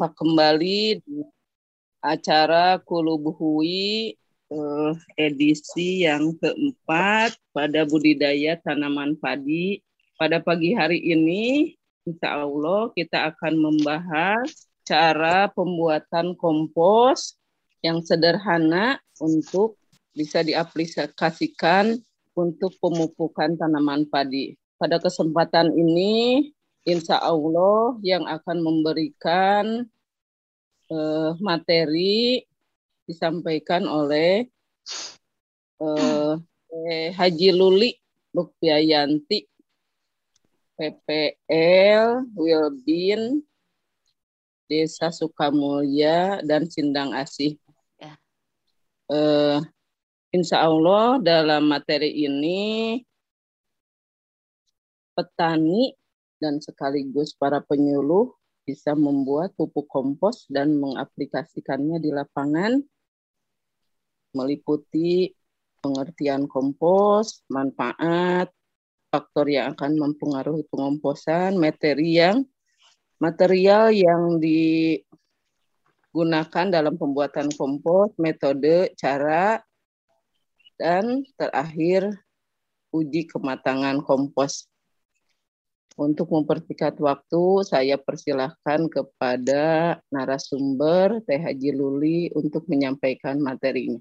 berjumpa kembali di acara Kulubuhui eh, edisi yang keempat pada budidaya tanaman padi. Pada pagi hari ini, insya Allah kita akan membahas cara pembuatan kompos yang sederhana untuk bisa diaplikasikan untuk pemupukan tanaman padi. Pada kesempatan ini, insya Allah yang akan memberikan uh, materi disampaikan oleh uh, Haji Luli Lukbiayanti PPL Wilbin Desa Sukamulya dan Sindang Asih. Ya. Uh, insya Allah dalam materi ini petani dan sekaligus para penyuluh bisa membuat pupuk kompos dan mengaplikasikannya di lapangan meliputi pengertian kompos, manfaat, faktor yang akan mempengaruhi pengomposan, materi yang material yang digunakan dalam pembuatan kompos, metode, cara, dan terakhir uji kematangan kompos. Untuk mempersingkat waktu, saya persilahkan kepada narasumber Teh Haji Luli untuk menyampaikan materinya.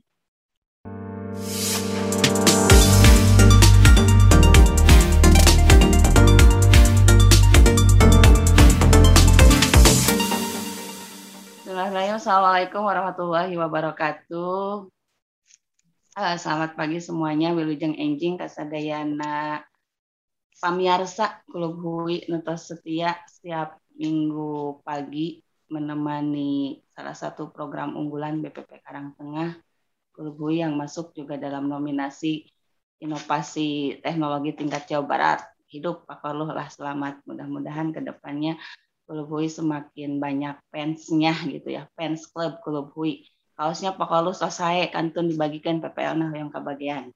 Assalamualaikum warahmatullahi wabarakatuh. Eh, selamat pagi semuanya, Wilujeng Enjing, Kasadayana, Pamiarsa Klub Hui Nutos Setia setiap minggu pagi menemani salah satu program unggulan BPP Karangtengah Hui yang masuk juga dalam nominasi inovasi teknologi tingkat Jawa Barat. Hidup Pak Koluh lah selamat. Mudah-mudahan ke depannya Hui semakin banyak fansnya gitu ya. Fans Club Hui. Kaosnya Pak Koluh selesai kantun dibagikan PPL nah yang kebagian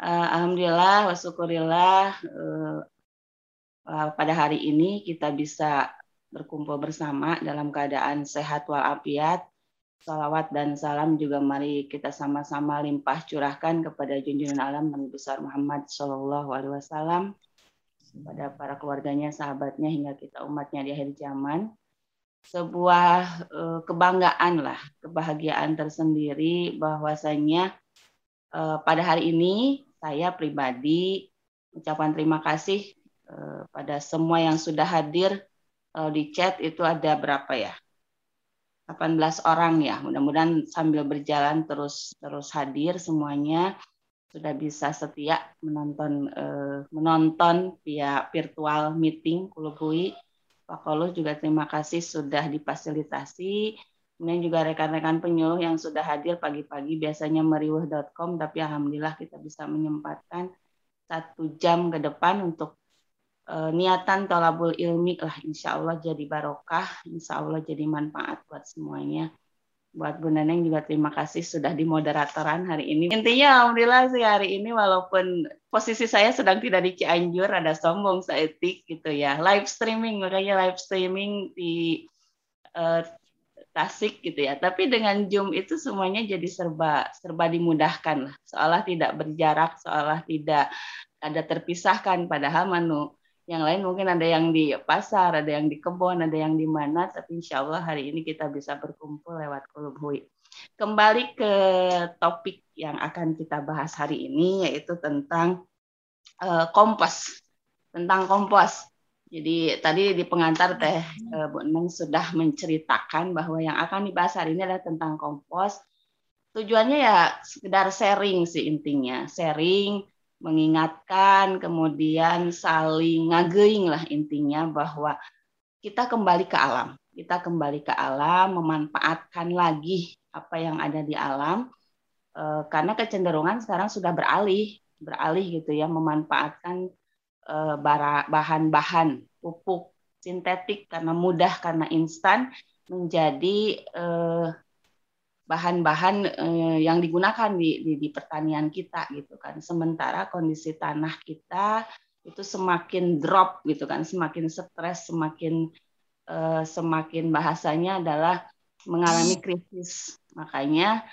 uh, alhamdulillah wasyukurillah uh, uh, pada hari ini kita bisa berkumpul bersama dalam keadaan sehat walafiat. Salawat dan salam juga mari kita sama-sama limpah curahkan kepada junjungan alam Nabi besar Muhammad Shallallahu Alaihi Wasallam kepada para keluarganya, sahabatnya hingga kita umatnya di akhir zaman. Sebuah uh, kebanggaan lah, kebahagiaan tersendiri bahwasanya uh, pada hari ini saya pribadi ucapan terima kasih uh, pada semua yang sudah hadir uh, di chat itu ada berapa ya? 18 orang ya. Mudah-mudahan sambil berjalan terus terus hadir semuanya. Sudah bisa setia menonton uh, menonton via virtual meeting Kulubui. Pak Kolo juga terima kasih sudah difasilitasi Kemudian juga rekan-rekan penyuluh yang sudah hadir pagi-pagi biasanya meriwah.com, tapi alhamdulillah kita bisa menyempatkan satu jam ke depan untuk uh, niatan tolabul ilmi lah insya Allah jadi barokah, insya Allah jadi manfaat buat semuanya. Buat Bu Neneng juga terima kasih sudah di moderatoran hari ini. Intinya alhamdulillah sih hari ini walaupun posisi saya sedang tidak di Cianjur, ada sombong seetik gitu ya. Live streaming, makanya live streaming di uh, Tasik gitu ya. Tapi dengan Zoom itu semuanya jadi serba serba dimudahkan lah. Seolah tidak berjarak, seolah tidak ada terpisahkan padahal manu yang lain mungkin ada yang di pasar, ada yang di kebun, ada yang di mana, tapi insya Allah hari ini kita bisa berkumpul lewat Kulub Hui. Kembali ke topik yang akan kita bahas hari ini, yaitu tentang uh, kompos. Tentang kompos. Jadi tadi di pengantar teh eh, Bu Neng sudah menceritakan bahwa yang akan dibahas hari ini adalah tentang kompos. Tujuannya ya sekedar sharing sih intinya, sharing, mengingatkan, kemudian saling ngageing lah intinya bahwa kita kembali ke alam. Kita kembali ke alam, memanfaatkan lagi apa yang ada di alam. Eh, karena kecenderungan sekarang sudah beralih, beralih gitu ya, memanfaatkan bahan-bahan pupuk sintetik karena mudah karena instan menjadi eh, bahan-bahan eh, yang digunakan di, di, di pertanian kita gitu kan. Sementara kondisi tanah kita itu semakin drop gitu kan, semakin stres, semakin eh, semakin bahasanya adalah mengalami krisis. Makanya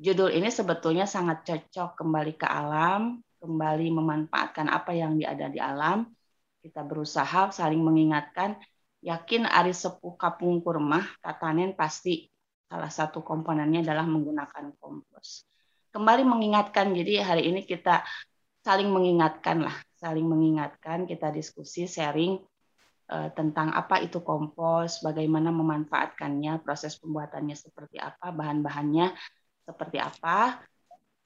judul ini sebetulnya sangat cocok kembali ke alam, kembali memanfaatkan apa yang ada di alam. Kita berusaha saling mengingatkan, yakin ari sepuh kapung kurma, tatanen pasti salah satu komponennya adalah menggunakan kompos. Kembali mengingatkan, jadi hari ini kita saling mengingatkan lah, saling mengingatkan, kita diskusi, sharing uh, tentang apa itu kompos, bagaimana memanfaatkannya, proses pembuatannya seperti apa, bahan-bahannya seperti apa.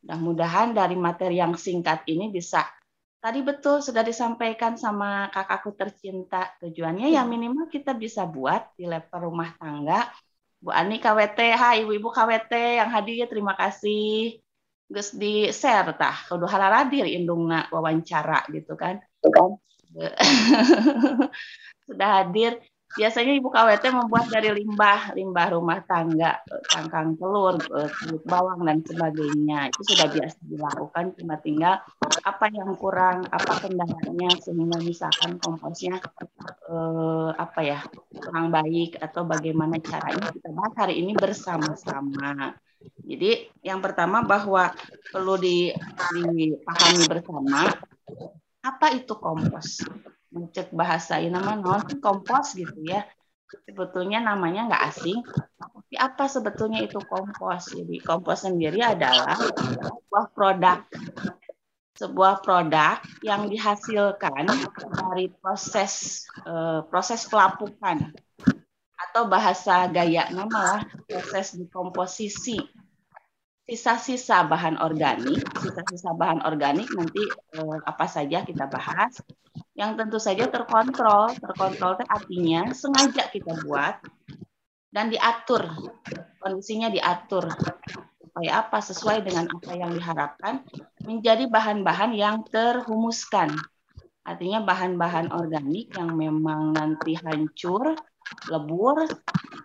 Mudah-mudahan dari materi yang singkat ini bisa tadi betul sudah disampaikan sama kakakku tercinta. Tujuannya ya minimal kita bisa buat di level rumah tangga. Bu Ani KWT, hai ibu-ibu KWT yang hadir terima kasih. Gus di share tah kudu halaladir indungna wawancara gitu kan. Sudah hadir. Biasanya ibu KWT membuat dari limbah, limbah rumah tangga, cangkang telur, eh, kulit bawang dan sebagainya. Itu sudah biasa dilakukan, cuma tinggal apa yang kurang, apa kendalanya sehingga misalkan komposnya eh, apa ya kurang baik atau bagaimana caranya kita bahas hari ini bersama-sama. Jadi yang pertama bahwa perlu dipahami bersama apa itu kompos mencek bahasa ini nama non kompos gitu ya. Sebetulnya namanya nggak asing tapi apa sebetulnya itu kompos? Jadi kompos sendiri adalah sebuah produk sebuah produk yang dihasilkan dari proses eh, proses pelapukan atau bahasa gaya nama proses dekomposisi sisa-sisa bahan organik, sisa-sisa bahan organik nanti eh, apa saja kita bahas. Yang tentu saja terkontrol, terkontrol itu artinya sengaja kita buat dan diatur, kondisinya diatur supaya apa sesuai dengan apa yang diharapkan menjadi bahan-bahan yang terhumuskan. Artinya bahan-bahan organik yang memang nanti hancur lebur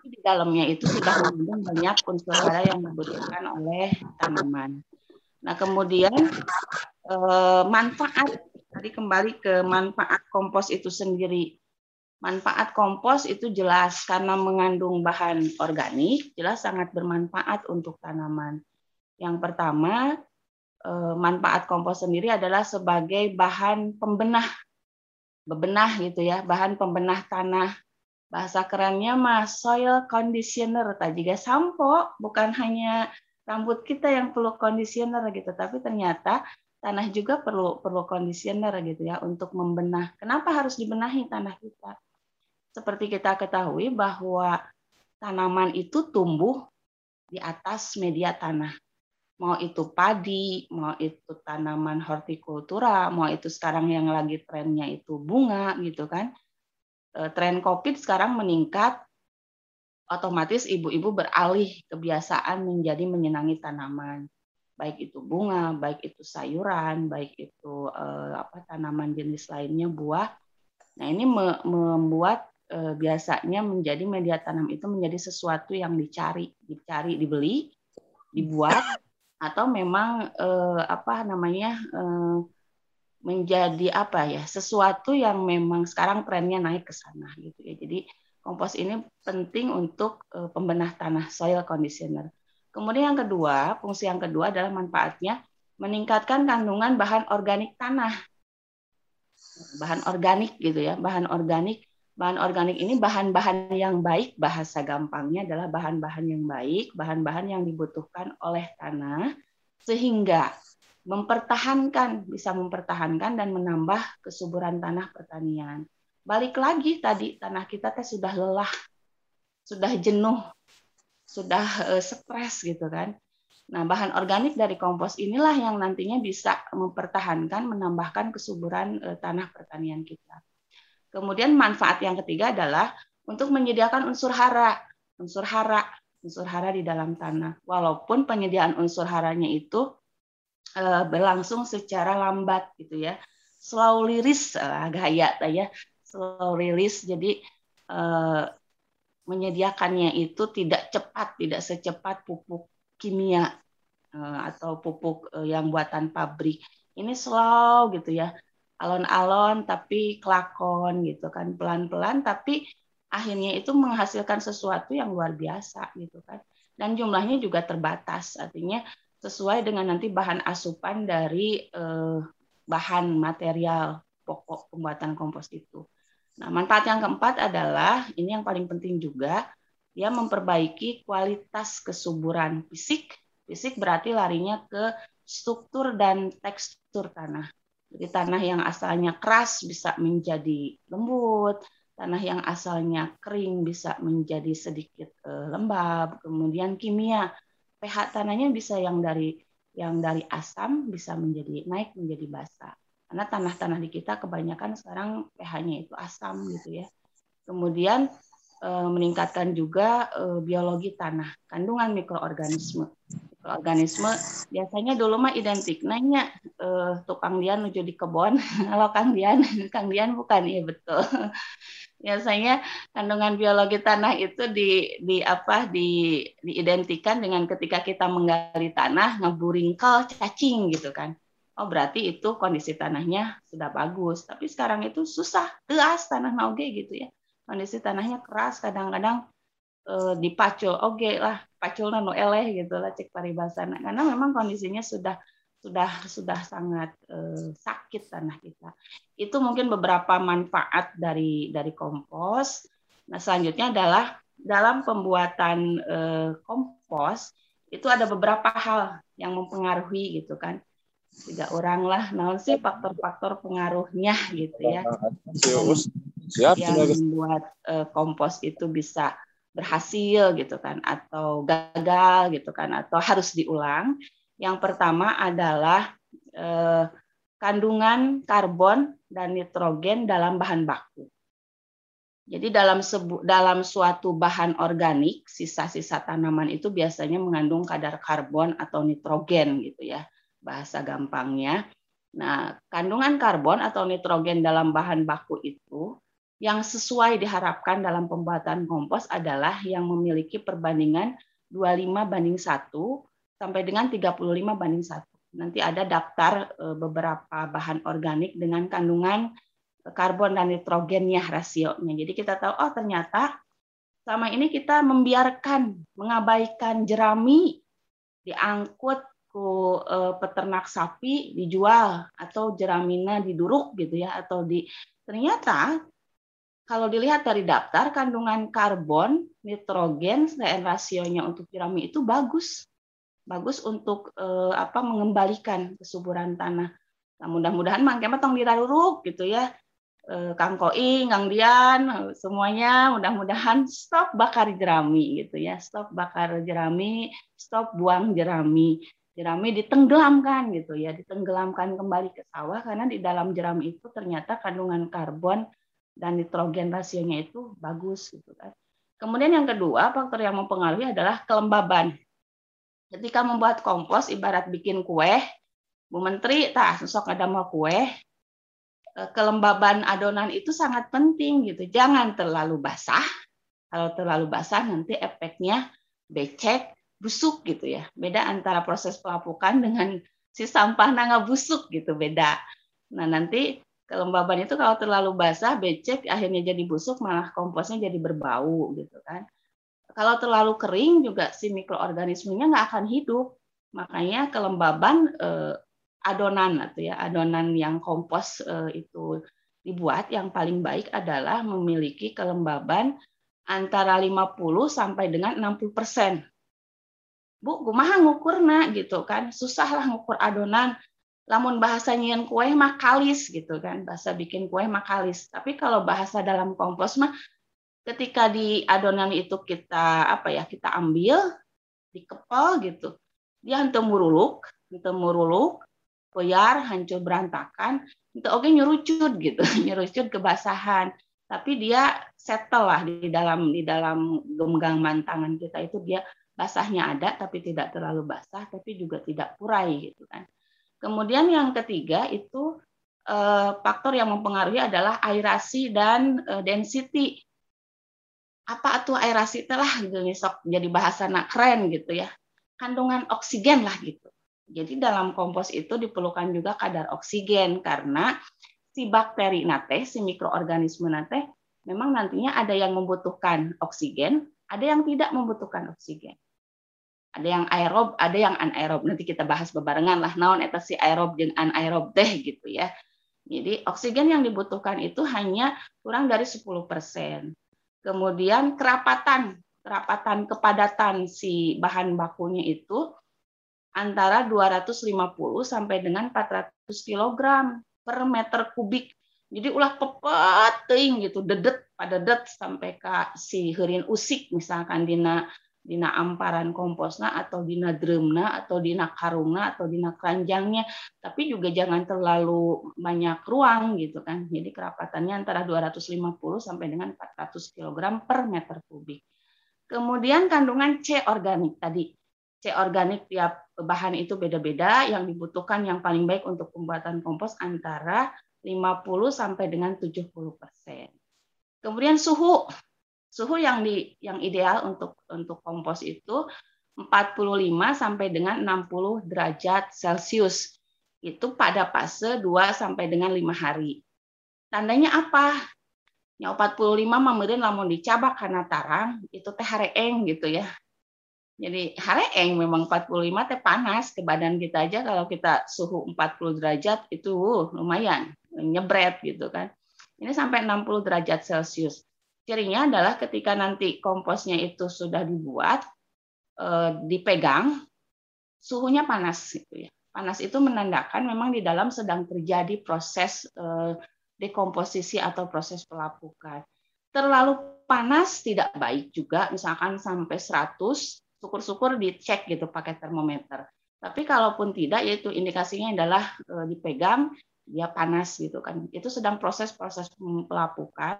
di dalamnya itu sudah mengandung banyak unsur hara yang dibutuhkan oleh tanaman. Nah kemudian eh, manfaat tadi kembali ke manfaat kompos itu sendiri. Manfaat kompos itu jelas karena mengandung bahan organik, jelas sangat bermanfaat untuk tanaman. Yang pertama, eh, manfaat kompos sendiri adalah sebagai bahan pembenah, bebenah gitu ya, bahan pembenah tanah bahasa kerennya mah soil conditioner tadi juga sampo bukan hanya rambut kita yang perlu conditioner gitu tapi ternyata tanah juga perlu perlu conditioner gitu ya untuk membenah. Kenapa harus dibenahi tanah kita? Seperti kita ketahui bahwa tanaman itu tumbuh di atas media tanah. Mau itu padi mau itu tanaman hortikultura mau itu sekarang yang lagi trennya itu bunga gitu kan. Eh, tren COVID sekarang meningkat, otomatis ibu-ibu beralih kebiasaan menjadi menyenangi tanaman, baik itu bunga, baik itu sayuran, baik itu eh, apa tanaman jenis lainnya buah. Nah ini me membuat eh, biasanya menjadi media tanam itu menjadi sesuatu yang dicari, dicari, dibeli, dibuat, atau memang eh, apa namanya eh, menjadi apa ya sesuatu yang memang sekarang trennya naik ke sana gitu ya jadi kompos ini penting untuk uh, pembenah tanah soil conditioner kemudian yang kedua fungsi yang kedua adalah manfaatnya meningkatkan kandungan bahan organik tanah bahan organik gitu ya bahan organik bahan organik ini bahan-bahan yang baik bahasa gampangnya adalah bahan-bahan yang baik bahan-bahan yang dibutuhkan oleh tanah sehingga mempertahankan, bisa mempertahankan dan menambah kesuburan tanah pertanian. Balik lagi tadi tanah kita teh sudah lelah, sudah jenuh, sudah uh, stres gitu kan. Nah, bahan organik dari kompos inilah yang nantinya bisa mempertahankan, menambahkan kesuburan uh, tanah pertanian kita. Kemudian manfaat yang ketiga adalah untuk menyediakan unsur hara, unsur hara, unsur hara di dalam tanah. Walaupun penyediaan unsur haranya itu uh, berlangsung secara lambat gitu ya slow release uh, gaya ya slow release jadi menyediakannya itu tidak cepat tidak secepat pupuk kimia uh, atau pupuk uh, yang buatan pabrik ini slow gitu ya alon-alon tapi kelakon gitu kan pelan-pelan tapi akhirnya itu menghasilkan sesuatu yang luar biasa gitu kan dan jumlahnya juga terbatas artinya sesuai dengan nanti bahan asupan dari eh, bahan material pokok pembuatan kompos itu. Nah, manfaat yang keempat adalah ini yang paling penting juga, dia memperbaiki kualitas kesuburan fisik. Fisik berarti larinya ke struktur dan tekstur tanah. Jadi tanah yang asalnya keras bisa menjadi lembut, tanah yang asalnya kering bisa menjadi sedikit uh, lembab, kemudian kimia pH tanahnya bisa yang dari yang dari asam bisa menjadi naik menjadi basa. Karena tanah-tanah di kita kebanyakan sekarang pH-nya itu asam gitu ya. Kemudian e, meningkatkan juga e, biologi tanah, kandungan mikroorganisme. Mikroorganisme biasanya dulu mah identik nanya e, tukang Dian menuju di kebun, kalau Kang Dian, Kang Dian bukan ya betul biasanya kandungan biologi tanah itu di di apa di diidentikan dengan ketika kita menggali tanah ngeburingkel cacing gitu kan oh berarti itu kondisi tanahnya sudah bagus tapi sekarang itu susah teas tanah nauge gitu ya kondisi tanahnya keras kadang-kadang eh, dipacul oke lah pacul nano eleh gitu lah cek paribasana karena memang kondisinya sudah sudah sudah sangat eh, sakit tanah kita. Itu mungkin beberapa manfaat dari dari kompos. Nah, selanjutnya adalah dalam pembuatan eh, kompos itu ada beberapa hal yang mempengaruhi gitu kan. Tiga orang lah, nah sih faktor-faktor pengaruhnya gitu ya. Siap, yang membuat eh, kompos itu bisa berhasil gitu kan atau gagal gitu kan atau harus diulang yang pertama adalah eh, kandungan karbon dan nitrogen dalam bahan baku. Jadi dalam sebu dalam suatu bahan organik, sisa-sisa tanaman itu biasanya mengandung kadar karbon atau nitrogen gitu ya, bahasa gampangnya. Nah, kandungan karbon atau nitrogen dalam bahan baku itu yang sesuai diharapkan dalam pembuatan kompos adalah yang memiliki perbandingan 25 banding 1 sampai dengan 35 banding 1. Nanti ada daftar eh, beberapa bahan organik dengan kandungan karbon dan nitrogennya rasionya. Jadi kita tahu oh ternyata sama ini kita membiarkan mengabaikan jerami diangkut ke eh, peternak sapi dijual atau jeramina diduruk gitu ya atau di ternyata kalau dilihat dari daftar kandungan karbon, nitrogen dan rasionya untuk jerami itu bagus bagus untuk eh, apa mengembalikan kesuburan tanah. Nah, mudah-mudahan mangke tong diraruruk gitu ya. Eh, Kang Koing, Kang Dian, semuanya mudah-mudahan stop bakar jerami gitu ya. Stop bakar jerami, stop buang jerami. Jerami ditenggelamkan gitu ya, ditenggelamkan kembali ke sawah karena di dalam jerami itu ternyata kandungan karbon dan nitrogen rasionya itu bagus gitu kan. Kemudian yang kedua, faktor yang mempengaruhi adalah kelembaban. Ketika membuat kompos ibarat bikin kue Bu Menteri tah sosok ada mau kue eh, kelembaban adonan itu sangat penting gitu. Jangan terlalu basah. Kalau terlalu basah nanti efeknya becek busuk gitu ya beda antara proses pelapukan dengan si sampah nangga busuk gitu beda nah nanti kelembaban itu kalau terlalu basah becek akhirnya jadi busuk malah komposnya jadi berbau gitu kan kalau terlalu kering juga si mikroorganismenya nggak akan hidup. Makanya kelembaban eh, adonan atau ya adonan yang kompos eh, itu dibuat yang paling baik adalah memiliki kelembaban antara 50 sampai dengan 60 persen. Bu, kumaha ngukurna gitu kan? Susah lah ngukur adonan. Lamun bahasanya yang kue makalis gitu kan, bahasa bikin kue makalis. Tapi kalau bahasa dalam kompos mah ketika di adonan itu kita apa ya kita ambil dikepal gitu dia hanya muruluk hanya muruluk koyar hancur berantakan itu oke nyurucut gitu nyurucut kebasahan tapi dia settle lah di dalam di dalam genggaman tangan kita itu dia basahnya ada tapi tidak terlalu basah tapi juga tidak purai gitu kan. Kemudian yang ketiga itu eh, faktor yang mempengaruhi adalah aerasi dan eh, density. Apa itu aerasi telah gitu sok jadi bahasa nak keren gitu ya. Kandungan oksigen lah gitu. Jadi dalam kompos itu diperlukan juga kadar oksigen karena si bakteri nate si mikroorganisme nate memang nantinya ada yang membutuhkan oksigen, ada yang tidak membutuhkan oksigen. Ada yang aerob, ada yang anaerob. Nanti kita bahas bebarengan lah naon eta si aerob dan anaerob teh gitu ya. Jadi oksigen yang dibutuhkan itu hanya kurang dari 10%. Kemudian kerapatan, kerapatan kepadatan si bahan bakunya itu antara 250 sampai dengan 400 kg per meter kubik. Jadi ulah pepet gitu, dedet pada det sampai ke si herin usik misalkan dina dina amparan komposna atau dina drumna atau dina karungna atau dina keranjangnya. Tapi juga jangan terlalu banyak ruang gitu kan. Jadi kerapatannya antara 250 sampai dengan 400 kg per meter kubik. Kemudian kandungan C organik. Tadi C organik tiap bahan itu beda-beda. Yang dibutuhkan yang paling baik untuk pembuatan kompos antara 50 sampai dengan 70 persen. Kemudian suhu Suhu yang di yang ideal untuk untuk kompos itu 45 sampai dengan 60 derajat Celcius. Itu pada fase 2 sampai dengan 5 hari. Tandanya apa? Ya 45 mamerin lamun dicabak karena tarang itu teh hareeng gitu ya. Jadi hareeng memang 45 teh panas ke badan kita aja kalau kita suhu 40 derajat itu uh, lumayan nyebret gitu kan. Ini sampai 60 derajat Celcius. Cirinya adalah ketika nanti komposnya itu sudah dibuat, eh, dipegang, suhunya panas gitu ya. Panas itu menandakan memang di dalam sedang terjadi proses eh, dekomposisi atau proses pelapukan. Terlalu panas tidak baik juga, misalkan sampai 100, syukur-syukur dicek gitu pakai termometer. Tapi kalaupun tidak, yaitu indikasinya adalah eh, dipegang, dia panas gitu kan. Itu sedang proses-proses pelapukan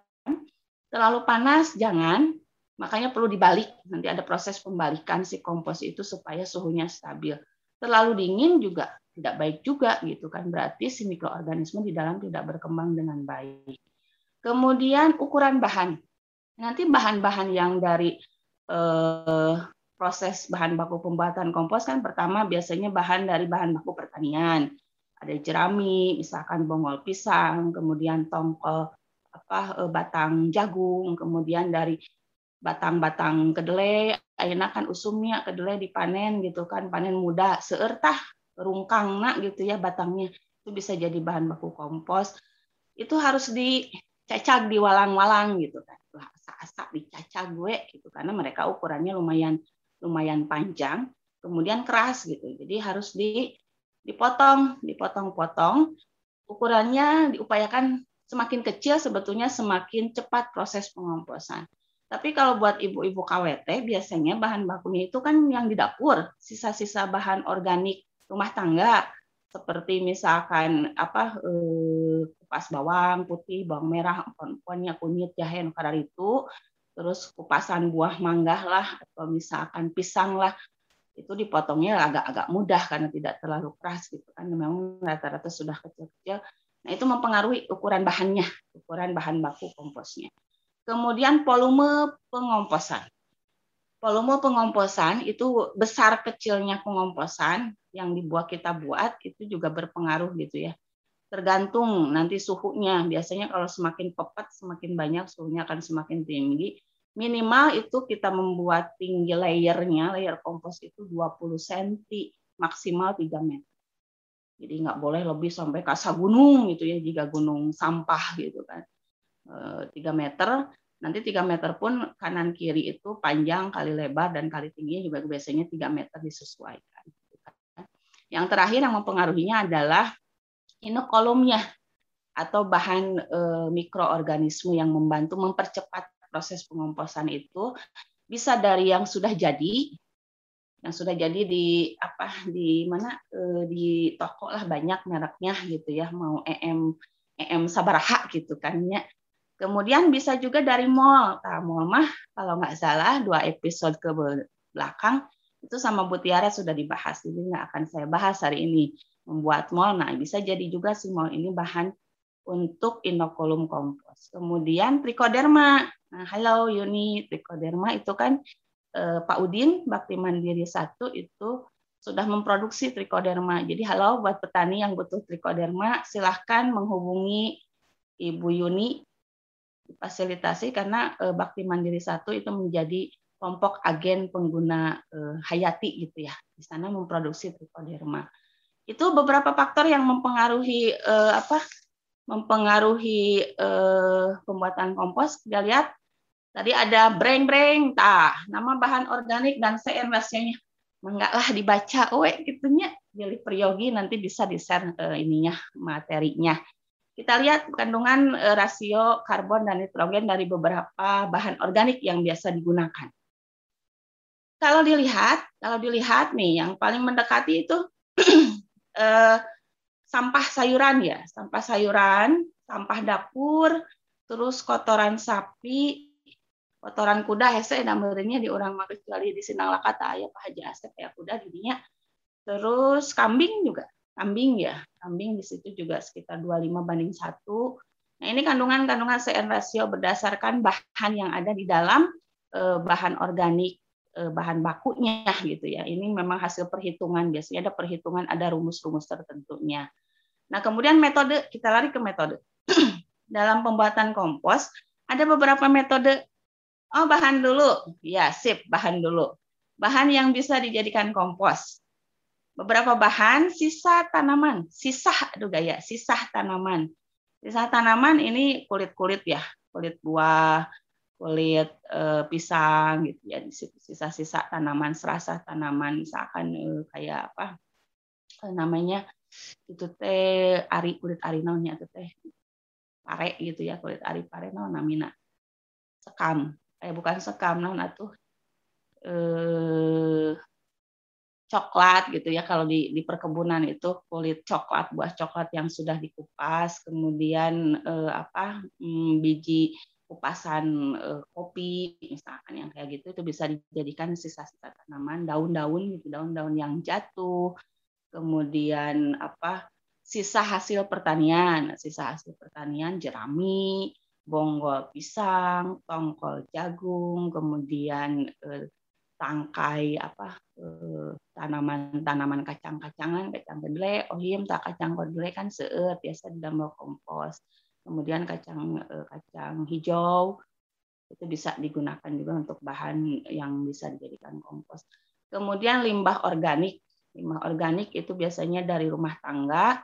Terlalu panas jangan, makanya perlu dibalik. Nanti ada proses pembalikan si kompos itu supaya suhunya stabil. Terlalu dingin juga tidak baik juga gitu kan. Berarti si mikroorganisme di dalam tidak berkembang dengan baik. Kemudian ukuran bahan. Nanti bahan-bahan yang dari eh, proses bahan baku pembuatan kompos kan pertama biasanya bahan dari bahan baku pertanian. Ada jerami, misalkan bongol pisang, kemudian tongkol apa eh, batang jagung, kemudian dari batang-batang kedelai, ayeuna kan usumnya kedelai dipanen gitu kan, panen muda, seertah rungkang nak gitu ya batangnya. Itu bisa jadi bahan baku kompos. Itu harus dicacak di walang-walang gitu kan. Asa-asa dicacak gue gitu karena mereka ukurannya lumayan lumayan panjang, kemudian keras gitu. Jadi harus di dipotong, dipotong-potong. Ukurannya diupayakan semakin kecil sebetulnya semakin cepat proses pengomposan. Tapi kalau buat ibu-ibu KWT biasanya bahan bakunya itu kan yang di dapur, sisa-sisa bahan organik rumah tangga. Seperti misalkan apa eh, kupas bawang putih, bawang merah, pokoknya kunyit, jahe, kadar itu, terus kupasan buah mangga lah atau misalkan pisang lah. Itu dipotongnya agak-agak mudah karena tidak terlalu keras gitu kan. Memang rata-rata sudah kecil-kecil Nah, itu mempengaruhi ukuran bahannya, ukuran bahan baku komposnya. Kemudian volume pengomposan. Volume pengomposan itu besar kecilnya pengomposan yang dibuat kita buat itu juga berpengaruh gitu ya. Tergantung nanti suhunya. Biasanya kalau semakin pepat semakin banyak suhunya akan semakin tinggi. Minimal itu kita membuat tinggi layernya, layer kompos itu 20 cm, maksimal 3 meter. Jadi nggak boleh lebih sampai kasa gunung gitu ya jika gunung sampah gitu kan. Eh, tiga meter, nanti tiga meter pun kanan kiri itu panjang kali lebar dan kali tingginya juga biasanya tiga meter disesuaikan. Gitu kan. Yang terakhir yang mempengaruhinya adalah inokolumnya atau bahan eh, mikroorganisme yang membantu mempercepat proses pengomposan itu bisa dari yang sudah jadi yang sudah jadi di apa di mana e, di toko lah banyak mereknya gitu ya mau em em sabaraha gitu kan ya. Kemudian bisa juga dari mall. Nah, mall mah kalau nggak salah dua episode ke belakang itu sama Bu Tiara sudah dibahas jadi nggak akan saya bahas hari ini membuat mall. Nah bisa jadi juga si mall ini bahan untuk inokulum kompos. Kemudian trichoderma nah halo Yuni trichoderma itu kan Eh, Pak Udin Bakti Mandiri 1 itu sudah memproduksi trikoderma. Jadi halo buat petani yang butuh trikoderma, silahkan menghubungi Ibu Yuni difasilitasi karena uh, Bakti Mandiri satu itu menjadi kelompok agen pengguna uh, hayati gitu ya. Di sana memproduksi trichoderma. Itu beberapa faktor yang mempengaruhi uh, apa? mempengaruhi uh, pembuatan kompos. Kita lihat tadi ada breng-breng, tah nama bahan organik dan CN rasionya enggak lah dibaca we gitunya jadi Priyogi nanti bisa di-share uh, ininya materinya. Kita lihat kandungan uh, rasio karbon dan nitrogen dari beberapa bahan organik yang biasa digunakan. Kalau dilihat, kalau dilihat nih yang paling mendekati itu uh, sampah sayuran ya, sampah sayuran, sampah dapur, terus kotoran sapi, kotoran kuda hese namanya di orang mah kecuali di Sinang Lakata ya Pak Haji Asep ya kuda didinya. Terus kambing juga, kambing ya, kambing di situ juga sekitar 25 banding satu. Nah ini kandungan-kandungan CN rasio berdasarkan bahan yang ada di dalam eh, bahan organik eh, bahan bakunya gitu ya. Ini memang hasil perhitungan biasanya ada perhitungan ada rumus-rumus tertentunya. Nah kemudian metode kita lari ke metode dalam pembuatan kompos ada beberapa metode Oh, bahan dulu. Ya, sip, bahan dulu. Bahan yang bisa dijadikan kompos. Beberapa bahan sisa tanaman, sisa aduh gaya, sisa tanaman. Sisa tanaman ini kulit-kulit ya, kulit buah, kulit e, pisang gitu ya, sisa-sisa tanaman, serasa tanaman misalkan e, kayak apa? E, namanya itu teh ari kulit ari naonnya itu teh pare gitu ya, kulit ari pare naon namina. Sekam, eh bukan sekam non atuh? Eh coklat gitu ya kalau di di perkebunan itu kulit coklat buah coklat yang sudah dikupas kemudian eh, apa hmm, biji kupasan eh, kopi misalkan yang kayak gitu itu bisa dijadikan sisa-sisa tanaman daun-daun gitu daun-daun yang jatuh kemudian apa sisa hasil pertanian. Sisa hasil pertanian jerami bonggol pisang, tongkol jagung, kemudian eh, tangkai apa eh, tanaman-tanaman kacang-kacangan, kacang kedelai, ohim tak kacang kedelai kan seet biasa di dalam kompos. Kemudian kacang eh, kacang hijau itu bisa digunakan juga untuk bahan yang bisa dijadikan kompos. Kemudian limbah organik. Limbah organik itu biasanya dari rumah tangga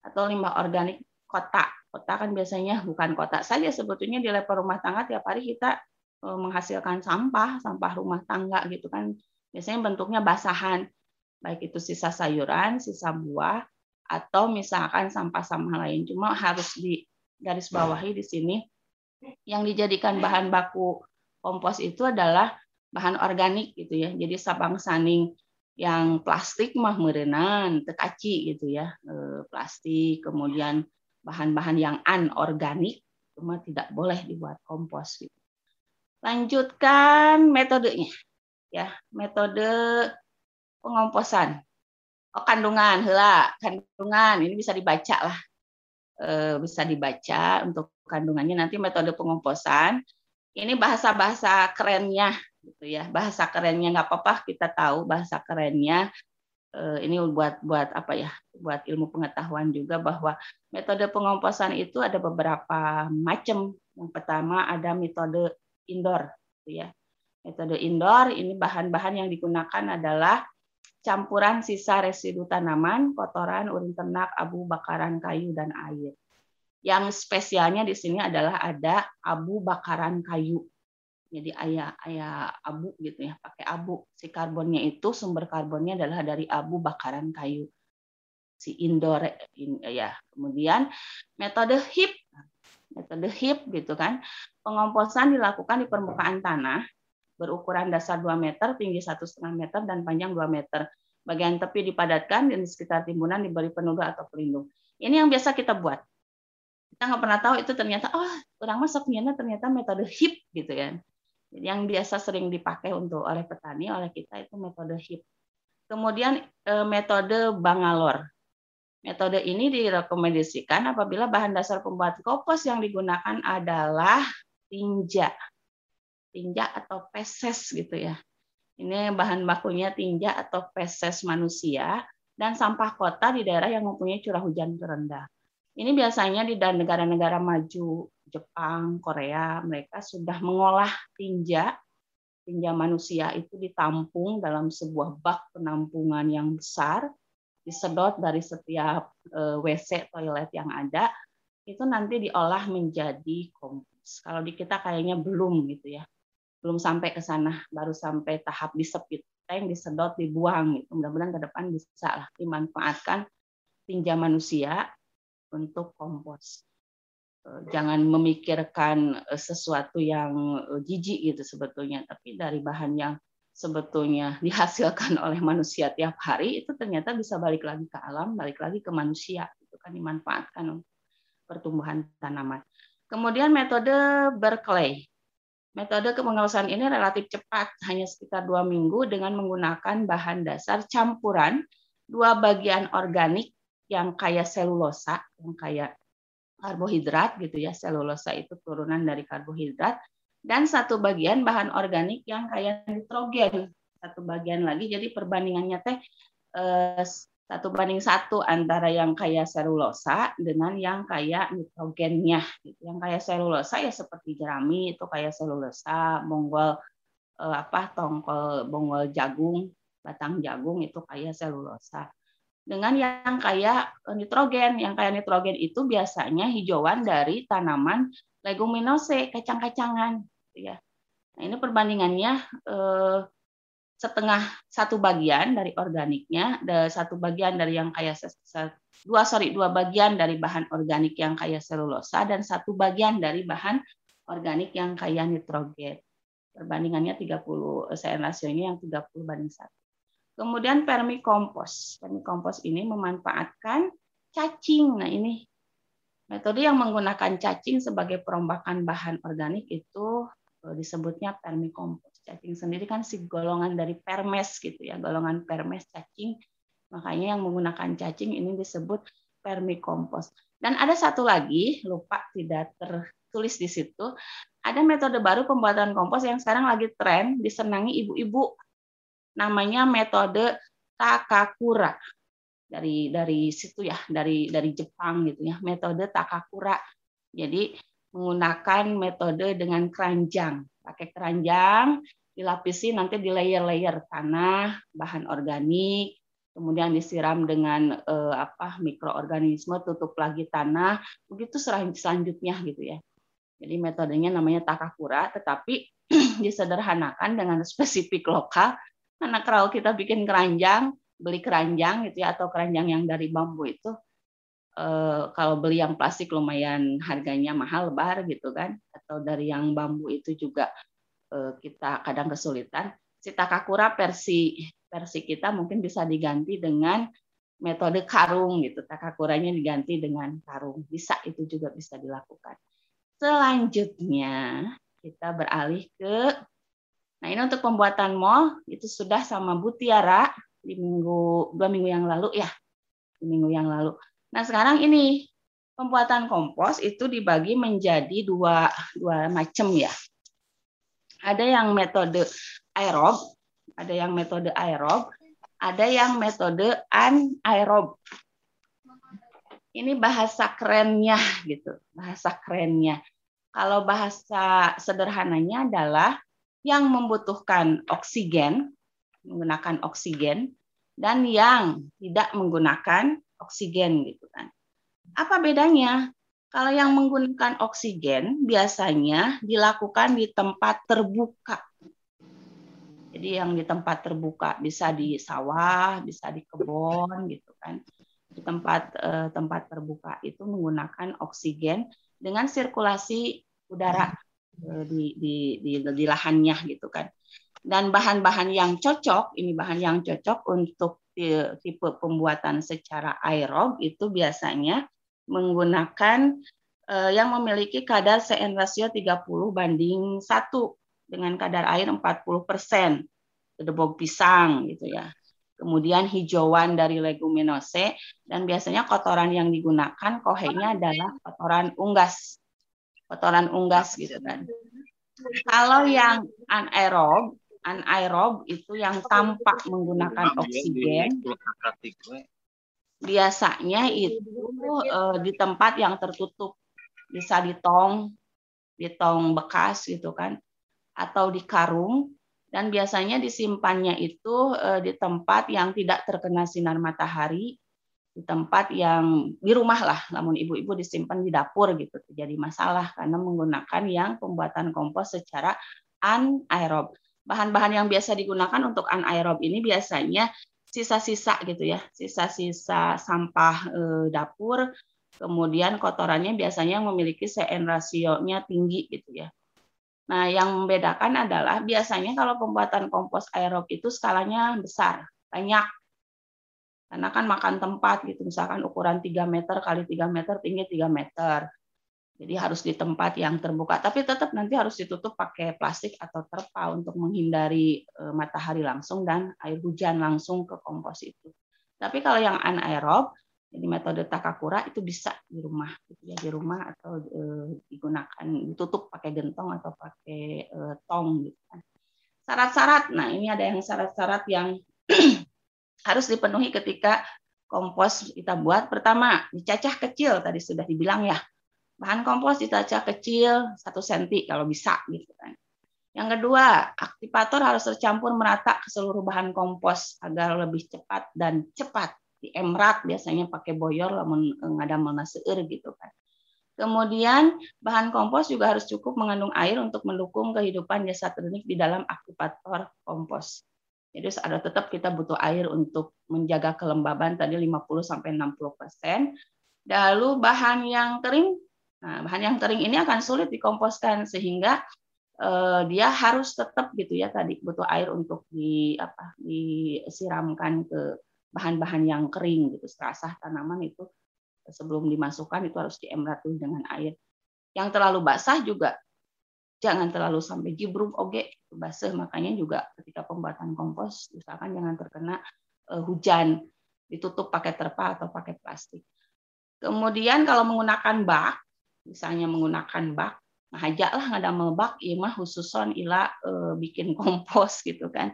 atau limbah organik kota Kota kan biasanya bukan kota saja sebetulnya di level rumah tangga tiap hari kita e, menghasilkan sampah, sampah rumah tangga gitu kan. Biasanya bentuknya basahan, baik itu sisa sayuran, sisa buah, atau misalkan sampah-sampah lain. Cuma harus di garis bawahi di sini yang dijadikan bahan baku kompos itu adalah bahan organik gitu ya. Jadi sabang saning yang plastik mah merenan, tekaci gitu ya, e, plastik, kemudian bahan-bahan yang anorganik cuma tidak boleh dibuat kompos gitu. Lanjutkan metodenya. Ya, metode pengomposan. Oh, kandungan, hela, kandungan ini bisa dibaca lah. E, bisa dibaca untuk kandungannya nanti metode pengomposan. Ini bahasa-bahasa kerennya gitu ya. Bahasa kerennya nggak apa-apa kita tahu bahasa kerennya ini buat buat apa ya buat ilmu pengetahuan juga bahwa metode pengomposan itu ada beberapa macam. Yang pertama ada metode indoor gitu ya. Metode indoor ini bahan-bahan yang digunakan adalah campuran sisa residu tanaman kotoran urin ternak abu bakaran kayu dan air. Yang spesialnya di sini adalah ada abu bakaran kayu jadi ayah ayah abu gitu ya pakai abu. Si karbonnya itu sumber karbonnya adalah dari abu bakaran kayu. Si indoor in, ya kemudian metode HIP. Metode HIP gitu kan. Pengomposan dilakukan di permukaan tanah berukuran dasar 2 meter tinggi satu setengah meter dan panjang 2 meter. Bagian tepi dipadatkan dan di sekitar timbunan diberi penuduh atau pelindung. Ini yang biasa kita buat. Kita nggak pernah tahu itu ternyata oh orang masuk. Ternyata metode HIP gitu ya yang biasa sering dipakai untuk oleh petani oleh kita itu metode HIP. Kemudian eh, metode Bangalore. Metode ini direkomendasikan apabila bahan dasar pembuat kompos yang digunakan adalah tinja. Tinja atau peses gitu ya. Ini bahan bakunya tinja atau peses manusia dan sampah kota di daerah yang mempunyai curah hujan terendah. Ini biasanya di negara-negara maju Jepang, Korea, mereka sudah mengolah tinja tinja manusia itu ditampung dalam sebuah bak penampungan yang besar, disedot dari setiap eh, WC toilet yang ada, itu nanti diolah menjadi kompos. Kalau di kita kayaknya belum gitu ya, belum sampai ke sana, baru sampai tahap disepit, yang disedot, dibuang gitu. Mudah-mudahan ke depan bisa lah dimanfaatkan tinja manusia untuk kompos. Eh, jangan memikirkan eh, sesuatu yang eh, jijik gitu sebetulnya, tapi dari bahan yang sebetulnya dihasilkan oleh manusia tiap hari itu ternyata bisa balik lagi ke alam, balik lagi ke manusia, itu kan dimanfaatkan pertumbuhan tanaman. Kemudian metode Berkeley. Metode pengawasan ini relatif cepat, hanya sekitar dua minggu dengan menggunakan bahan dasar campuran dua bagian organik yang kaya selulosa, yang kaya karbohidrat gitu ya. Selulosa itu turunan dari karbohidrat dan satu bagian bahan organik yang kaya nitrogen. Satu bagian lagi jadi perbandingannya teh eh, satu banding satu antara yang kaya selulosa dengan yang kaya nitrogennya. Gitu. Yang kaya selulosa ya seperti jerami itu kaya selulosa, bonggol eh, apa tongkol bonggol jagung, batang jagung itu kaya selulosa dengan yang kaya nitrogen. Yang kaya nitrogen itu biasanya hijauan dari tanaman leguminosa, kacang-kacangan. Gitu ya. Nah ini perbandingannya eh, setengah satu bagian dari organiknya, satu bagian dari yang kaya dua sorry dua bagian dari bahan organik yang kaya selulosa dan satu bagian dari bahan organik yang kaya nitrogen. Perbandingannya 30 saya rasionya yang 30 banding satu. Kemudian permikompos. Permikompos ini memanfaatkan cacing. Nah, ini metode yang menggunakan cacing sebagai perombakan bahan organik itu eh, disebutnya permikompos. Cacing sendiri kan si golongan dari permes gitu ya, golongan permes cacing. Makanya yang menggunakan cacing ini disebut permikompos. Dan ada satu lagi, lupa tidak tertulis di situ, ada metode baru pembuatan kompos yang sekarang lagi tren disenangi ibu-ibu namanya metode takakura. Dari dari situ ya dari dari Jepang gitu ya. Metode takakura. Jadi menggunakan metode dengan keranjang. Pakai keranjang dilapisi nanti di layer-layer tanah bahan organik. Kemudian disiram dengan eh, apa mikroorganisme tutup lagi tanah. Begitu selanjutnya gitu ya. Jadi metodenya namanya takakura tetapi disederhanakan dengan spesifik lokal karena kalau kita bikin keranjang, beli keranjang gitu ya atau keranjang yang dari bambu itu eh, kalau beli yang plastik lumayan harganya mahal lebar gitu kan atau dari yang bambu itu juga eh, kita kadang kesulitan. Si takakura versi versi kita mungkin bisa diganti dengan metode karung gitu. Takakuranya diganti dengan karung. Bisa itu juga bisa dilakukan. Selanjutnya kita beralih ke Nah ini untuk pembuatan mall itu sudah sama Bu Tiara di minggu dua minggu yang lalu ya, di minggu yang lalu. Nah sekarang ini pembuatan kompos itu dibagi menjadi dua dua macam ya. Ada yang metode aerob, ada yang metode aerob, ada yang metode anaerob. Ini bahasa kerennya gitu, bahasa kerennya. Kalau bahasa sederhananya adalah yang membutuhkan oksigen, menggunakan oksigen, dan yang tidak menggunakan oksigen gitu kan. Apa bedanya? Kalau yang menggunakan oksigen biasanya dilakukan di tempat terbuka. Jadi yang di tempat terbuka bisa di sawah, bisa di kebun gitu kan. Di tempat eh, tempat terbuka itu menggunakan oksigen dengan sirkulasi udara di, di, di, di lahannya gitu kan. Dan bahan-bahan yang cocok, ini bahan yang cocok untuk tipe pembuatan secara aerob itu biasanya menggunakan eh, yang memiliki kadar CN rasio 30 banding 1 dengan kadar air 40 persen. Kedebok pisang gitu ya. Kemudian hijauan dari leguminose dan biasanya kotoran yang digunakan kohenya adalah kotoran unggas kotoran unggas gitu kan. Kalau yang anaerob, anaerob itu yang tanpa menggunakan oksigen, biasanya itu uh, di tempat yang tertutup, bisa di tong, di tong bekas gitu kan. Atau di karung. Dan biasanya disimpannya itu eh, di tempat yang tidak terkena sinar matahari di tempat yang di rumah lah namun ibu-ibu disimpan di dapur gitu. Terjadi masalah karena menggunakan yang pembuatan kompos secara anaerob. Bahan-bahan yang biasa digunakan untuk anaerob ini biasanya sisa-sisa gitu ya sisa-sisa sampah eh, dapur kemudian kotorannya biasanya memiliki CN rasionya tinggi gitu ya. Nah, yang membedakan adalah biasanya kalau pembuatan kompos aerob itu skalanya besar, banyak. Karena kan makan tempat gitu, misalkan ukuran 3 meter kali 3 meter, tinggi 3 meter. Jadi harus di tempat yang terbuka, tapi tetap nanti harus ditutup pakai plastik atau terpal untuk menghindari eh, matahari langsung dan air hujan langsung ke kompos itu. Tapi kalau yang anaerob, jadi metode takakura itu bisa di rumah, gitu ya di rumah atau e, digunakan ditutup pakai gentong atau pakai e, tong gitu kan. Syarat-syarat, nah ini ada yang syarat-syarat yang harus dipenuhi ketika kompos kita buat. Pertama, dicacah kecil tadi sudah dibilang ya. Bahan kompos dicacah kecil satu senti kalau bisa gitu kan. Yang kedua, aktivator harus tercampur merata ke seluruh bahan kompos agar lebih cepat dan cepat di emrat biasanya pakai boyor lamun ngada mana seueur gitu kan. Kemudian bahan kompos juga harus cukup mengandung air untuk mendukung kehidupan jasa ternik di dalam aktivator kompos. Jadi ada tetap kita butuh air untuk menjaga kelembaban tadi 50 sampai 60 persen. Lalu bahan yang kering, nah bahan yang kering ini akan sulit dikomposkan sehingga eh, dia harus tetap gitu ya tadi butuh air untuk di apa disiramkan ke bahan-bahan yang kering gitu serasah tanaman itu sebelum dimasukkan itu harus diemrat dulu dengan air yang terlalu basah juga jangan terlalu sampai jibruk oke basah. Makanya juga ketika pembuatan kompos usahakan jangan terkena uh, hujan ditutup pakai terpal atau pakai plastik. Kemudian kalau menggunakan bak misalnya menggunakan bak nah aja nggak ada bak iya mah khususon ila uh, bikin kompos gitu kan.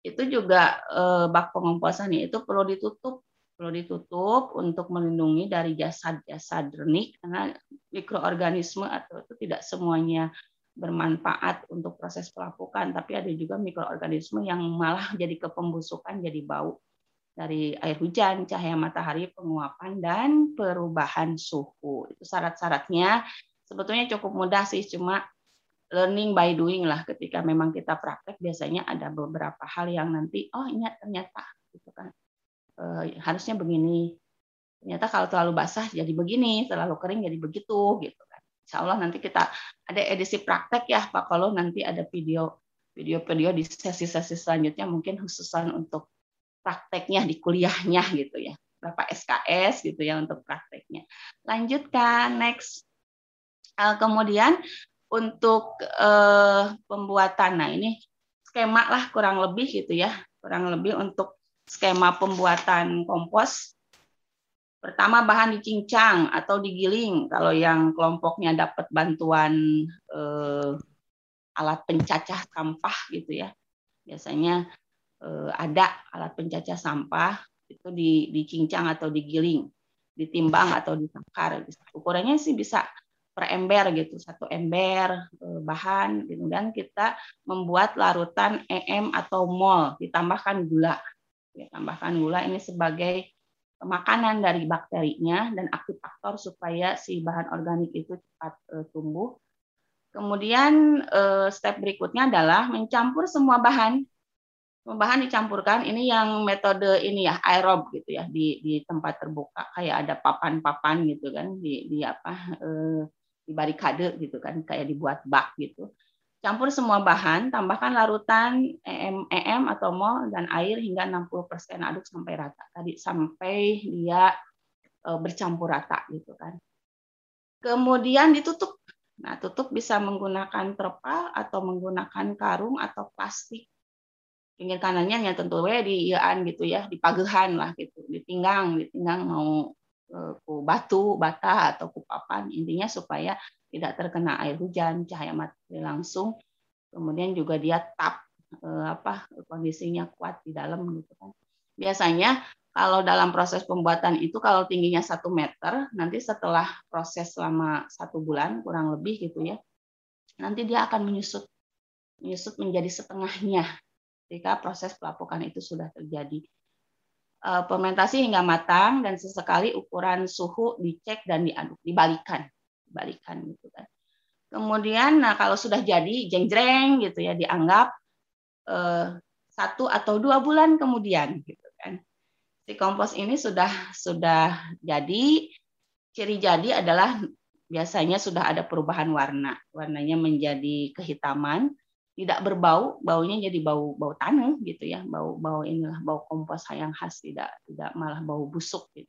Itu juga eh, bak pengomposannya itu perlu ditutup perlu ditutup untuk melindungi dari jasad-jasad dernik karena mikroorganisme atau itu tidak semuanya bermanfaat untuk proses pelapukan tapi ada juga mikroorganisme yang malah jadi kepembusukan jadi bau dari air hujan, cahaya matahari, penguapan dan perubahan suhu. Itu syarat-syaratnya. Sebetulnya cukup mudah sih cuma learning by doing lah. Ketika memang kita praktek biasanya ada beberapa hal yang nanti oh ini ternyata gitu kan e, harusnya begini. Ternyata kalau terlalu basah jadi begini terlalu kering jadi begitu gitu kan. Insya Allah nanti kita ada edisi praktek ya Pak kalau nanti ada video video-video di sesi-sesi selanjutnya mungkin khususan untuk prakteknya di kuliahnya gitu ya. Berapa SKS gitu ya untuk prakteknya. Lanjutkan next. Eh, kemudian untuk uh, pembuatan. Nah, ini skema lah kurang lebih gitu ya. Kurang lebih untuk skema pembuatan kompos. Pertama bahan dicincang atau digiling kalau yang kelompoknya dapat bantuan uh, alat pencacah sampah gitu ya. Biasanya uh, ada alat pencacah sampah itu dicincang atau digiling, ditimbang atau ditakar. Ukurannya sih bisa per ember gitu satu ember eh, bahan gitu dan kita membuat larutan EM atau mol ditambahkan gula ya, tambahkan gula ini sebagai makanan dari bakterinya dan aktivator supaya si bahan organik itu cepat uh, tumbuh. Kemudian uh, step berikutnya adalah mencampur semua bahan. Bahan dicampurkan. Ini yang metode ini ya aerob gitu ya di di tempat terbuka. Kayak ada papan-papan gitu kan di di apa eh, di barikade gitu kan kayak dibuat bak gitu campur semua bahan tambahkan larutan EM, EM atau mol dan air hingga 60% aduk sampai rata. Tadi sampai dia e, bercampur rata gitu kan. Kemudian ditutup. Nah tutup bisa menggunakan terpal atau menggunakan karung atau plastik. Pinggir kanannya ya tentu we di iaan gitu ya di pagehan lah gitu ditinggang ditinggang mau Eh, ku batu, bata atau ku papan. Intinya supaya tidak terkena air hujan, cahaya matahari langsung. Kemudian juga dia tap eh, apa kondisinya kuat di dalam gitu kan. Biasanya kalau dalam proses pembuatan itu kalau tingginya satu meter, nanti setelah proses selama satu bulan kurang lebih gitu ya, nanti dia akan menyusut, menyusut menjadi setengahnya ketika proses pelapukan itu sudah terjadi. Eh, fermentasi hingga matang dan sesekali ukuran suhu dicek dan diaduk, dibalikan, dibalikan gitu kan. Kemudian, nah kalau sudah jadi jeng-jreng gitu ya, dianggap eh, satu atau dua bulan kemudian gitu kan. Si kompos ini sudah sudah jadi. Ciri jadi adalah biasanya sudah ada perubahan warna. Warnanya menjadi kehitaman tidak berbau baunya jadi bau bau tanah gitu ya. Bau bau inilah bau kompos yang khas tidak tidak malah bau busuk gitu.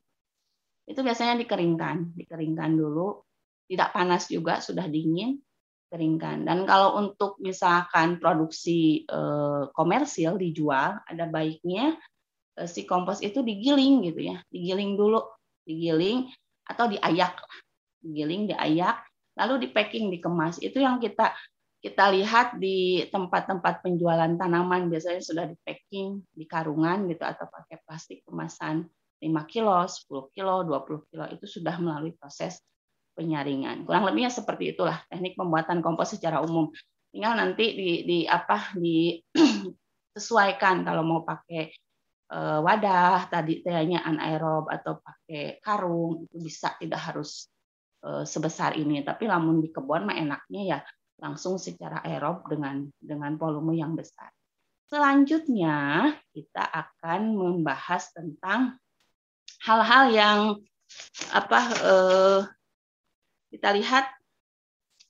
Itu biasanya dikeringkan dikeringkan dulu tidak panas juga sudah dingin keringkan. Dan kalau untuk misalkan produksi eh, komersil dijual ada baiknya Eh, si kompos itu digiling gitu ya, digiling dulu, digiling atau diayak, digiling, diayak, lalu di packing, dikemas. Itu yang kita kita lihat di tempat-tempat penjualan tanaman. Biasanya sudah di packing di karungan gitu atau pakai plastik kemasan 5 kilo, 10 kilo, 20 kilo. Itu sudah melalui proses penyaringan. Kurang lebihnya seperti itulah teknik pembuatan kompos secara umum. Tinggal nanti di, di apa disesuaikan kalau mau pakai Eh, wadah tadi tehnya anaerob atau pakai karung itu bisa tidak harus eh, sebesar ini tapi lamun di kebun mah enaknya ya langsung secara aerob dengan dengan volume yang besar. Selanjutnya kita akan membahas tentang hal-hal yang apa eh, kita lihat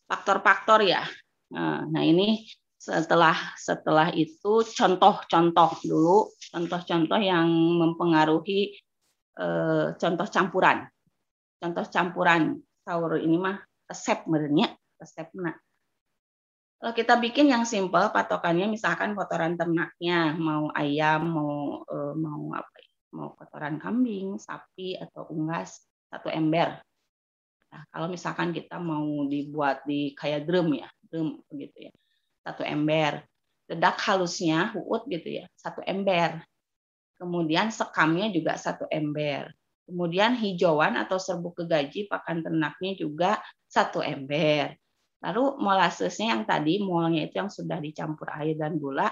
faktor-faktor ya. Nah, nah ini setelah setelah itu contoh-contoh dulu. Contoh-contoh yang mempengaruhi eh, contoh campuran. Contoh campuran. Saur ini mah resep merenya resep nah kalau kita bikin yang simple patokannya misalkan kotoran ternaknya. Mau ayam mau eh, mau apa ya, mau kotoran kambing sapi atau unggas satu ember nah, kalau misalkan kita mau dibuat di kayak drum ya drum begitu ya satu ember. Dedak halusnya, huut gitu ya, satu ember. Kemudian sekamnya juga satu ember. Kemudian hijauan atau serbuk kegaji pakan ternaknya juga satu ember. Lalu molasesnya yang tadi, molnya itu yang sudah dicampur air dan gula,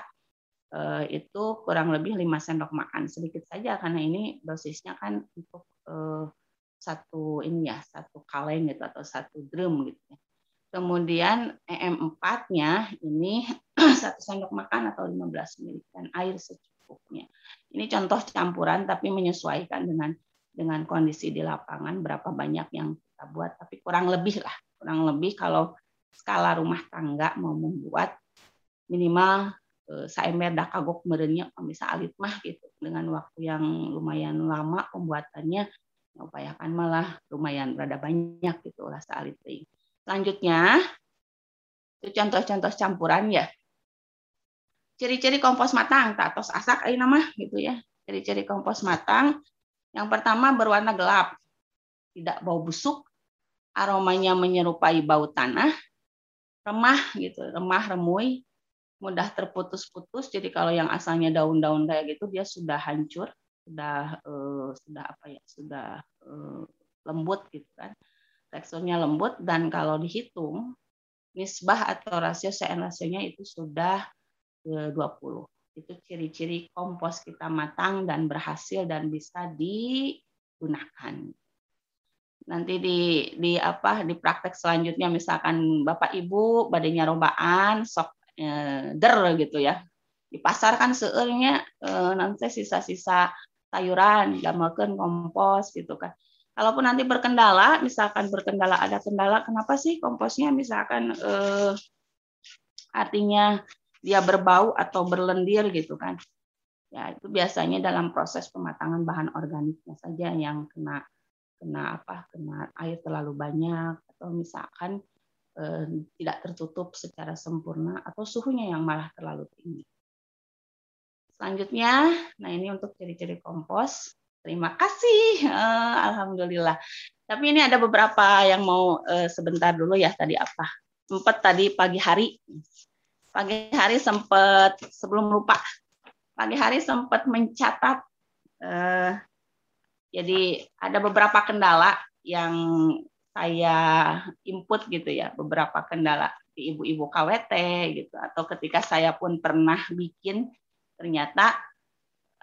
eh, itu kurang lebih 5 sendok makan. Sedikit saja karena ini dosisnya kan untuk eh, satu ini ya, satu kaleng gitu atau satu drum gitu ya. Kemudian EM4-nya ini satu sendok makan atau 15 ml dan air secukupnya. Ini contoh campuran tapi menyesuaikan dengan dengan kondisi di lapangan berapa banyak yang kita buat tapi kurang lebih lah kurang lebih kalau skala rumah tangga mau membuat minimal eh, saember dah kagok merenya bisa alit mah gitu dengan waktu yang lumayan lama pembuatannya upayakan malah lumayan rada banyak gitu lah salit Selanjutnya, itu contoh-contoh campuran ya. Ciri-ciri kompos matang, tatos asak ini nama gitu ya. Ciri-ciri kompos matang. Yang pertama berwarna gelap, tidak bau busuk, aromanya menyerupai bau tanah, remah gitu, remah remui, mudah terputus-putus. Jadi kalau yang asalnya daun-daun kayak gitu dia sudah hancur, sudah uh, sudah apa ya, sudah uh, lembut gitu kan teksturnya lembut dan kalau dihitung nisbah atau rasio CN rasionya itu sudah 20. Itu ciri-ciri kompos kita matang dan berhasil dan bisa digunakan. Nanti di di apa di praktek selanjutnya misalkan Bapak Ibu badannya robaan sok eh, der gitu ya. Di pasar kan seurnya eh, nanti sisa-sisa sayuran, damelkeun kompos gitu kan kalaupun nanti berkendala, misalkan berkendala ada kendala, kenapa sih komposnya misalkan eh, artinya dia berbau atau berlendir gitu kan? Ya itu biasanya dalam proses pematangan bahan organiknya saja yang kena kena apa? Kena air terlalu banyak atau misalkan eh, tidak tertutup secara sempurna atau suhunya yang malah terlalu tinggi. Selanjutnya, nah ini untuk ciri-ciri kompos. Terima kasih, uh, alhamdulillah. Tapi ini ada beberapa yang mau uh, sebentar dulu ya tadi apa? Sempat tadi pagi hari, pagi hari sempat sebelum lupa, pagi hari sempat mencatat uh, Jadi ada beberapa kendala yang saya input gitu ya, beberapa kendala di ibu-ibu KWT gitu atau ketika saya pun pernah bikin ternyata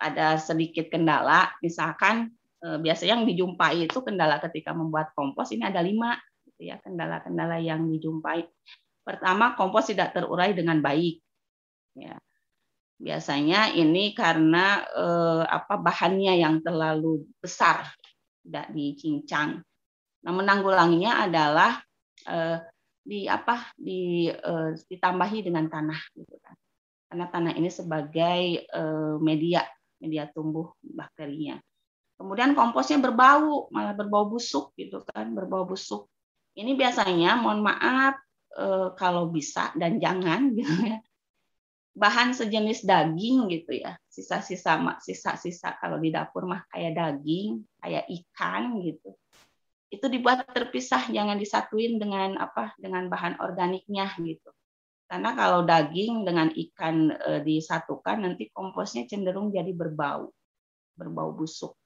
ada sedikit kendala, misalkan eh, biasanya yang dijumpai itu kendala ketika membuat kompos ini ada lima gitu ya kendala-kendala yang dijumpai. Pertama kompos tidak terurai dengan baik. Ya, biasanya ini karena eh, apa bahannya yang terlalu besar tidak dicincang. Nah, menanggulanginya adalah eh, di apa di eh, ditambahi dengan tanah gitu kan. Karena tanah ini sebagai eh, media media tumbuh bakterinya. Kemudian komposnya berbau, malah berbau busuk gitu kan, berbau busuk. Ini biasanya mohon maaf eh, kalau bisa dan jangan gitu ya. Bahan sejenis daging gitu ya, sisa-sisa sisa-sisa kalau di dapur mah kayak daging, kayak ikan gitu. Itu dibuat terpisah, jangan disatuin dengan apa? dengan bahan organiknya gitu. Karena kalau daging dengan ikan e, disatukan nanti komposnya cenderung jadi berbau, berbau busuk.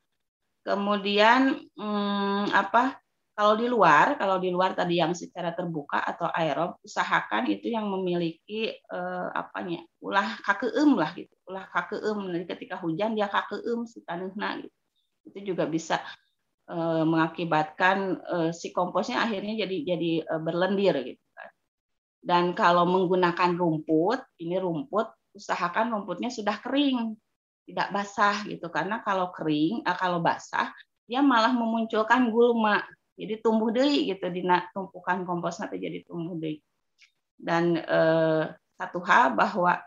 Kemudian hmm, apa? Kalau di luar, kalau di luar tadi yang secara terbuka atau aerob, usahakan itu yang memiliki eh, apanya, ulah kakeum lah gitu, ulah kakeum. Jadi ketika hujan dia kakeum si tanahna gitu. Itu juga bisa eh, mengakibatkan eh, si komposnya akhirnya jadi jadi eh, berlendir gitu. Dan kalau menggunakan rumput, ini rumput, usahakan rumputnya sudah kering, tidak basah gitu. Karena kalau kering, eh, kalau basah, dia malah memunculkan gulma. Jadi tumbuh deh gitu di tumpukan kompos nanti jadi tumbuh deh. Dan eh, satu hal bahwa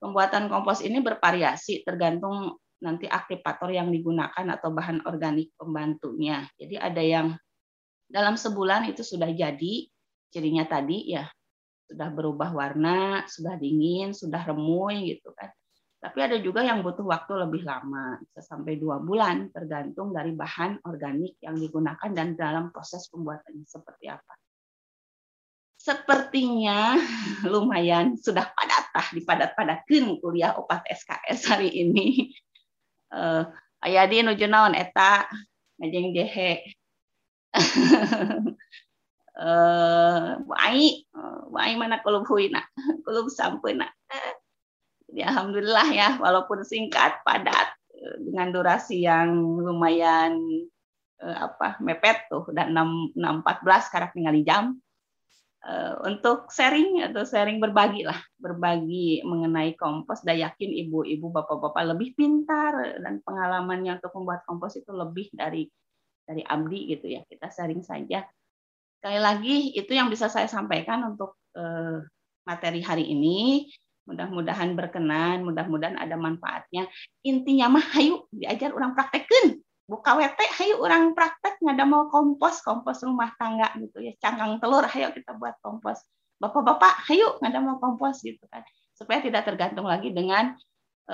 pembuatan kompos ini bervariasi tergantung nanti aktivator yang digunakan atau bahan organik pembantunya. Jadi ada yang dalam sebulan itu sudah jadi, cirinya tadi ya sudah berubah warna, sudah dingin, sudah remui gitu kan. Tapi ada juga yang butuh waktu lebih lama, bisa sampai dua bulan, tergantung dari bahan organik yang digunakan dan dalam proses pembuatannya seperti apa. Sepertinya lumayan sudah padat tah dipadat-padatkan kuliah opat SKS hari ini. Uh, Ayadi nuju naon eta ngajeng dehe. eh wai wai mana kulub huina kulub sampuna ya alhamdulillah ya walaupun singkat padat eh, dengan durasi yang lumayan eh, apa mepet tuh dan 6 614 sekarang tinggal jam. Eh, untuk sharing atau sharing berbagi lah berbagi mengenai kompos dan yakin ibu-ibu bapak-bapak lebih pintar dan pengalamannya untuk membuat kompos itu lebih dari dari abdi gitu ya. Kita sharing saja Sekali lagi itu yang bisa saya sampaikan untuk eh, materi hari ini. Mudah-mudahan berkenan, mudah-mudahan ada manfaatnya. Intinya mah hayu diajar orang praktekin. Buka WT, hayu orang praktek ada mau kompos, kompos rumah tangga gitu ya. Cangkang telur, hayu kita buat kompos. Bapak-bapak, hayu ada mau kompos gitu kan. Supaya tidak tergantung lagi dengan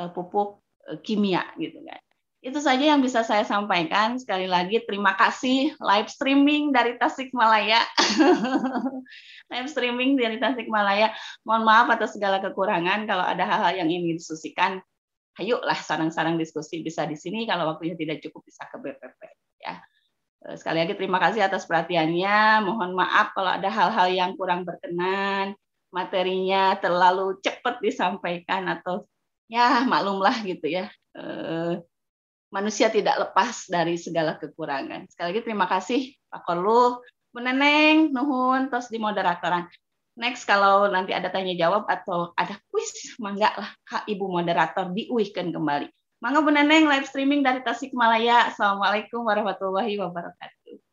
uh, pupuk uh, kimia gitu kan. Itu saja yang bisa saya sampaikan. Sekali lagi terima kasih live streaming dari Tasikmalaya. live streaming dari Tasikmalaya. Mohon maaf atas segala kekurangan kalau ada hal-hal yang ingin didiskusikan. Ayolah sarang-sarang diskusi bisa di sini kalau waktunya tidak cukup bisa ke BPP ya. Eh, sekali lagi terima kasih atas perhatiannya. Mohon maaf kalau ada hal-hal yang kurang berkenan, materinya terlalu cepat disampaikan atau ya maklumlah gitu ya. Eh, manusia tidak lepas dari segala kekurangan. Sekali lagi terima kasih Pak Korlu, Meneneng, Nuhun, terus di moderatoran. Next kalau nanti ada tanya jawab atau ada kuis, mangga lah Kak Ibu moderator diuihkan kembali. Mangga Bu Neneng live streaming dari Tasikmalaya. Assalamualaikum warahmatullahi wabarakatuh.